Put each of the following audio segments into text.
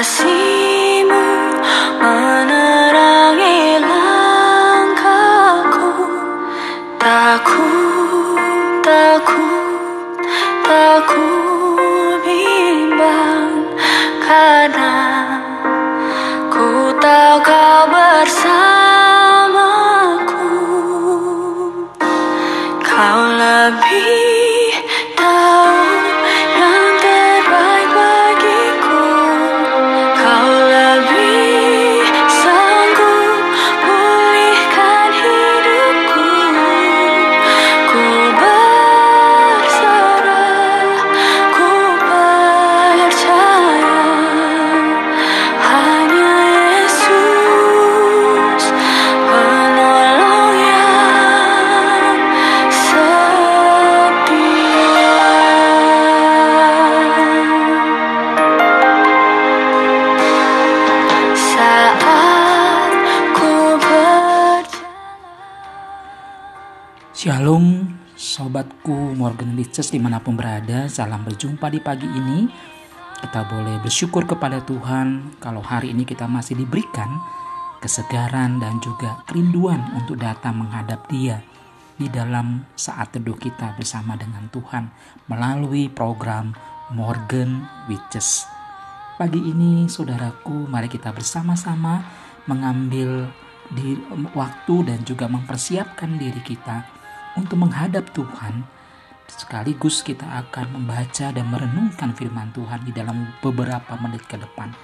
kasihmu menerangi langkahku takut takut takut bimbang karena ku tahu kau bersamaku kau lebih Shalom sobatku Morgan Riches di mana pun berada Salam berjumpa di pagi ini. Kita boleh bersyukur kepada Tuhan Kalau hari ini kita masih diberikan Kesegaran dan juga kerinduan untuk datang menghadap dia Di dalam saat teduh kita bersama dengan Tuhan Melalui program Morgan Witches Pagi ini saudaraku mari kita bersama-sama mengambil di waktu dan juga mempersiapkan diri kita untuk menghadap Tuhan, sekaligus kita akan membaca dan merenungkan firman Tuhan di dalam beberapa menit ke depan.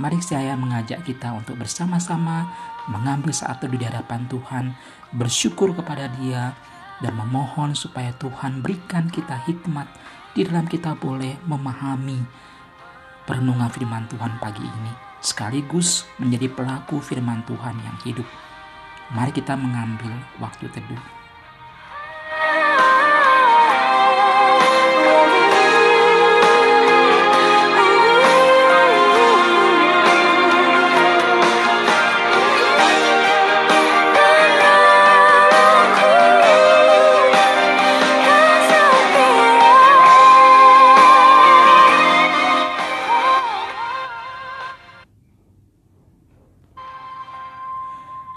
Mari saya mengajak kita untuk bersama-sama mengambil saat teduh di hadapan Tuhan, bersyukur kepada Dia, dan memohon supaya Tuhan berikan kita hikmat di dalam kita boleh memahami perenungan firman Tuhan pagi ini, sekaligus menjadi pelaku firman Tuhan yang hidup. Mari kita mengambil waktu teduh.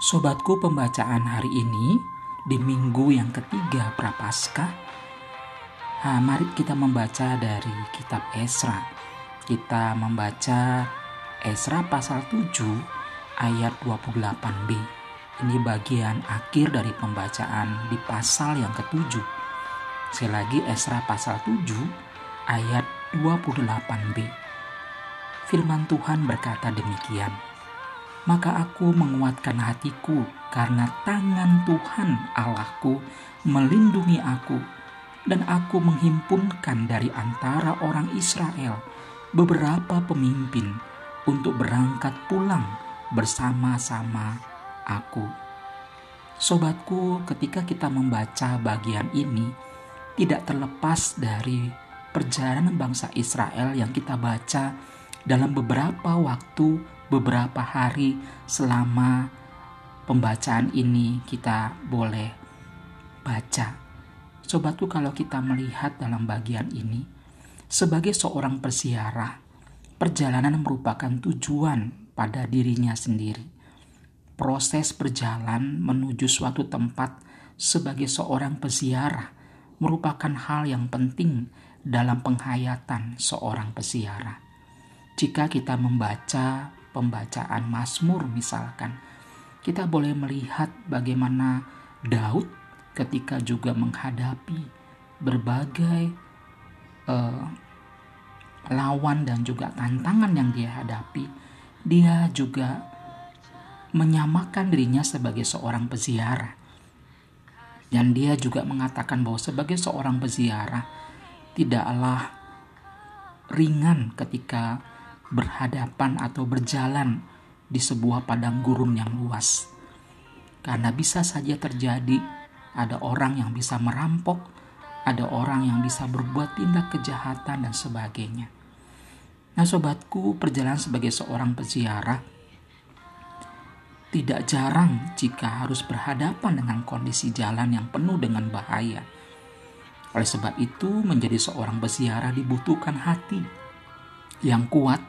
Sobatku pembacaan hari ini di minggu yang ketiga Prapaskah. Nah, mari kita membaca dari kitab Esra. Kita membaca Esra pasal 7 ayat 28b. Ini bagian akhir dari pembacaan di pasal yang ketujuh. Sekali lagi Esra pasal 7 ayat 28b. Firman Tuhan berkata demikian maka aku menguatkan hatiku karena tangan Tuhan Allahku melindungi aku dan aku menghimpunkan dari antara orang Israel beberapa pemimpin untuk berangkat pulang bersama-sama aku. Sobatku, ketika kita membaca bagian ini, tidak terlepas dari perjalanan bangsa Israel yang kita baca dalam beberapa waktu beberapa hari selama pembacaan ini kita boleh baca. Sobatku kalau kita melihat dalam bagian ini, sebagai seorang persiarah, perjalanan merupakan tujuan pada dirinya sendiri. Proses berjalan menuju suatu tempat sebagai seorang peziarah merupakan hal yang penting dalam penghayatan seorang peziarah. Jika kita membaca pembacaan Mazmur misalkan, kita boleh melihat bagaimana Daud ketika juga menghadapi berbagai uh, lawan dan juga tantangan yang dia hadapi, dia juga menyamakan dirinya sebagai seorang peziarah. Dan dia juga mengatakan bahwa sebagai seorang peziarah tidaklah ringan ketika berhadapan atau berjalan di sebuah padang gurun yang luas. Karena bisa saja terjadi ada orang yang bisa merampok, ada orang yang bisa berbuat tindak kejahatan dan sebagainya. Nah sobatku, perjalanan sebagai seorang peziarah tidak jarang jika harus berhadapan dengan kondisi jalan yang penuh dengan bahaya. Oleh sebab itu, menjadi seorang peziarah dibutuhkan hati yang kuat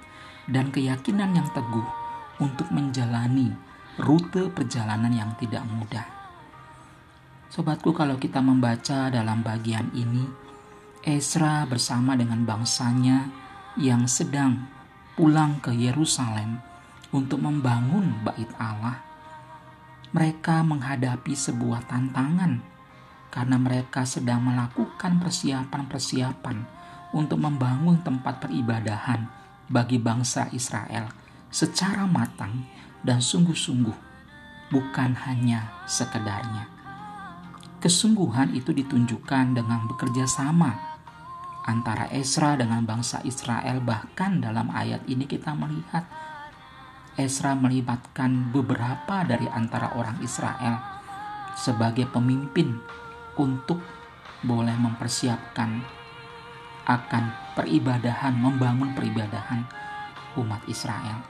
dan keyakinan yang teguh untuk menjalani rute perjalanan yang tidak mudah. Sobatku, kalau kita membaca dalam bagian ini, Ezra bersama dengan bangsanya yang sedang pulang ke Yerusalem untuk membangun bait Allah. Mereka menghadapi sebuah tantangan karena mereka sedang melakukan persiapan-persiapan untuk membangun tempat peribadahan bagi bangsa Israel secara matang dan sungguh-sungguh, bukan hanya sekedarnya. Kesungguhan itu ditunjukkan dengan bekerja sama antara Esra dengan bangsa Israel. Bahkan dalam ayat ini kita melihat Esra melibatkan beberapa dari antara orang Israel sebagai pemimpin untuk boleh mempersiapkan akan peribadahan, membangun peribadahan umat Israel.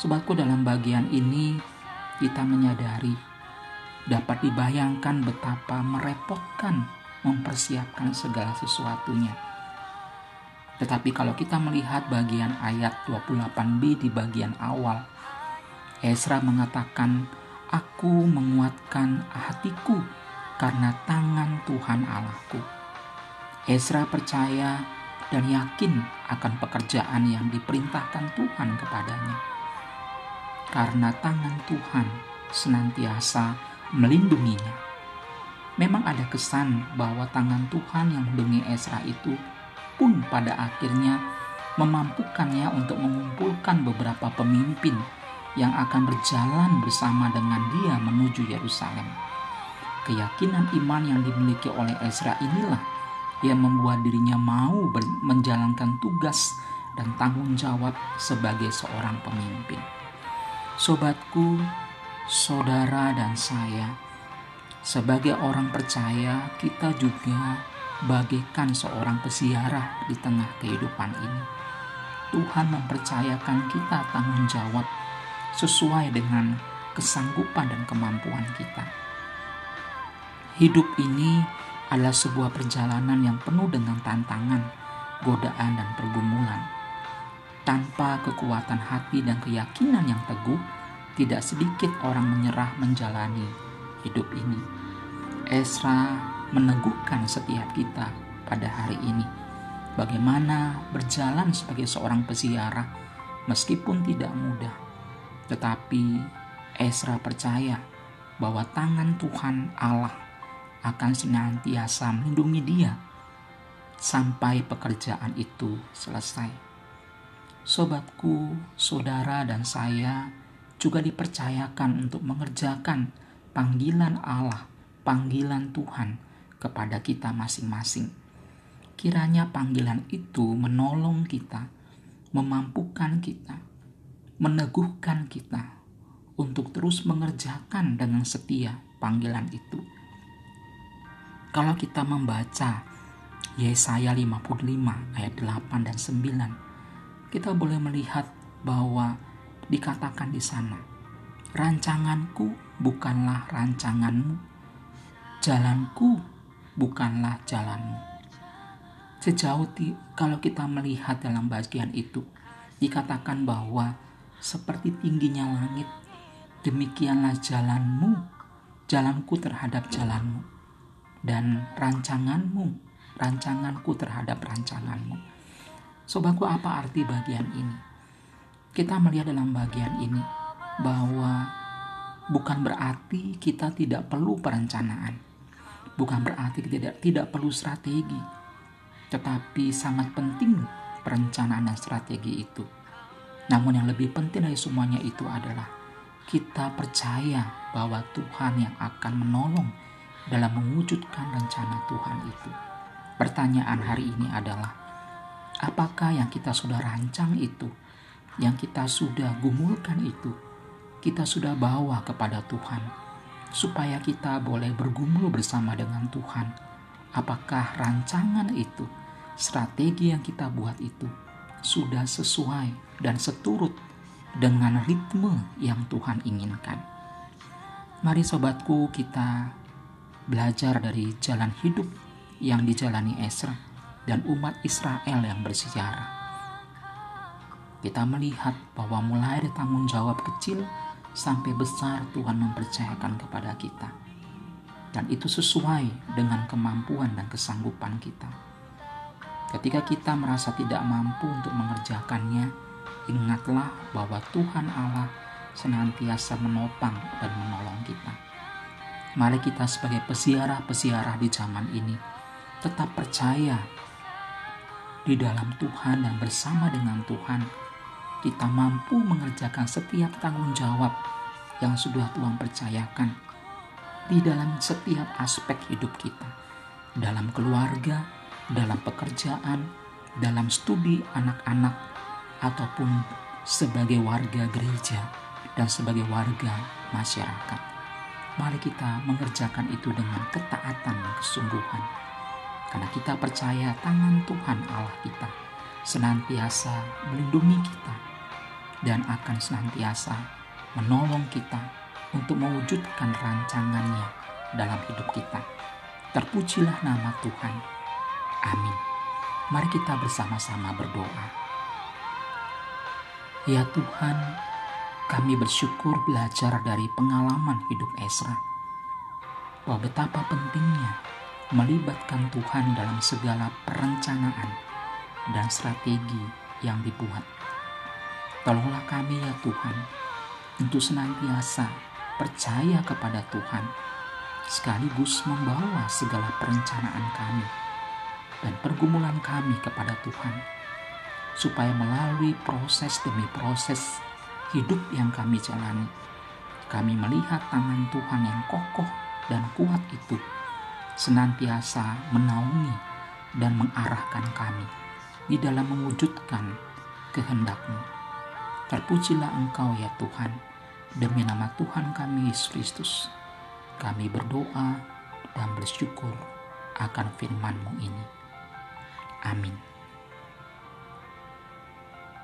Sobatku dalam bagian ini kita menyadari dapat dibayangkan betapa merepotkan mempersiapkan segala sesuatunya. Tetapi kalau kita melihat bagian ayat 28b di bagian awal, Ezra mengatakan, Aku menguatkan hatiku karena tangan Tuhan Allahku. Ezra percaya dan yakin akan pekerjaan yang diperintahkan Tuhan kepadanya. Karena tangan Tuhan senantiasa melindunginya. Memang ada kesan bahwa tangan Tuhan yang melindungi Esra itu pun pada akhirnya memampukannya untuk mengumpulkan beberapa pemimpin yang akan berjalan bersama dengan dia menuju Yerusalem. Keyakinan iman yang dimiliki oleh Ezra inilah yang membuat dirinya mau menjalankan tugas dan tanggung jawab sebagai seorang pemimpin. Sobatku, saudara, dan saya sebagai orang percaya, kita juga bagaikan seorang peziarah di tengah kehidupan ini. Tuhan mempercayakan kita tanggung jawab sesuai dengan kesanggupan dan kemampuan kita. Hidup ini adalah sebuah perjalanan yang penuh dengan tantangan, godaan, dan pergumulan. Tanpa kekuatan hati dan keyakinan yang teguh, tidak sedikit orang menyerah menjalani hidup ini. Esra meneguhkan setiap kita pada hari ini. Bagaimana berjalan sebagai seorang peziarah meskipun tidak mudah. Tetapi Esra percaya bahwa tangan Tuhan Allah akan senantiasa melindungi dia sampai pekerjaan itu selesai. Sobatku, saudara, dan saya juga dipercayakan untuk mengerjakan panggilan Allah panggilan Tuhan kepada kita masing-masing. Kiranya panggilan itu menolong kita, memampukan kita, meneguhkan kita untuk terus mengerjakan dengan setia panggilan itu. Kalau kita membaca Yesaya 55 ayat 8 dan 9, kita boleh melihat bahwa dikatakan di sana, rancanganku bukanlah rancanganmu, jalanku bukanlah jalanmu. Sejauh di, kalau kita melihat dalam bagian itu, dikatakan bahwa seperti tingginya langit, demikianlah jalanmu, jalanku terhadap jalanmu, dan rancanganmu, rancanganku terhadap rancanganmu. Sobatku, apa arti bagian ini? Kita melihat dalam bagian ini bahwa bukan berarti kita tidak perlu perencanaan bukan berarti tidak tidak perlu strategi, tetapi sangat penting perencanaan dan strategi itu. Namun yang lebih penting dari semuanya itu adalah kita percaya bahwa Tuhan yang akan menolong dalam mewujudkan rencana Tuhan itu. Pertanyaan hari ini adalah, apakah yang kita sudah rancang itu, yang kita sudah gumulkan itu, kita sudah bawa kepada Tuhan? supaya kita boleh bergumul bersama dengan Tuhan. Apakah rancangan itu, strategi yang kita buat itu, sudah sesuai dan seturut dengan ritme yang Tuhan inginkan? Mari sobatku kita belajar dari jalan hidup yang dijalani Esra dan umat Israel yang bersejarah. Kita melihat bahwa mulai dari tanggung jawab kecil sampai besar Tuhan mempercayakan kepada kita. Dan itu sesuai dengan kemampuan dan kesanggupan kita. Ketika kita merasa tidak mampu untuk mengerjakannya, ingatlah bahwa Tuhan Allah senantiasa menopang dan menolong kita. Mari kita sebagai pesiarah-pesiarah di zaman ini tetap percaya di dalam Tuhan dan bersama dengan Tuhan kita mampu mengerjakan setiap tanggung jawab yang sudah Tuhan percayakan di dalam setiap aspek hidup kita, dalam keluarga, dalam pekerjaan, dalam studi anak-anak, ataupun sebagai warga gereja dan sebagai warga masyarakat. Mari kita mengerjakan itu dengan ketaatan dan kesungguhan. Karena kita percaya tangan Tuhan Allah kita senantiasa melindungi kita dan akan senantiasa menolong kita untuk mewujudkan rancangannya dalam hidup kita. Terpujilah nama Tuhan. Amin. Mari kita bersama-sama berdoa. Ya Tuhan, kami bersyukur belajar dari pengalaman hidup Esra bahwa betapa pentingnya melibatkan Tuhan dalam segala perencanaan dan strategi yang dibuat. Tolonglah kami ya Tuhan untuk senantiasa percaya kepada Tuhan sekaligus membawa segala perencanaan kami dan pergumulan kami kepada Tuhan supaya melalui proses demi proses hidup yang kami jalani kami melihat tangan Tuhan yang kokoh dan kuat itu senantiasa menaungi dan mengarahkan kami di dalam mewujudkan kehendak-Mu. Terpujilah Engkau ya Tuhan, demi nama Tuhan kami Yesus Kristus. Kami berdoa dan bersyukur akan firman-Mu ini. Amin.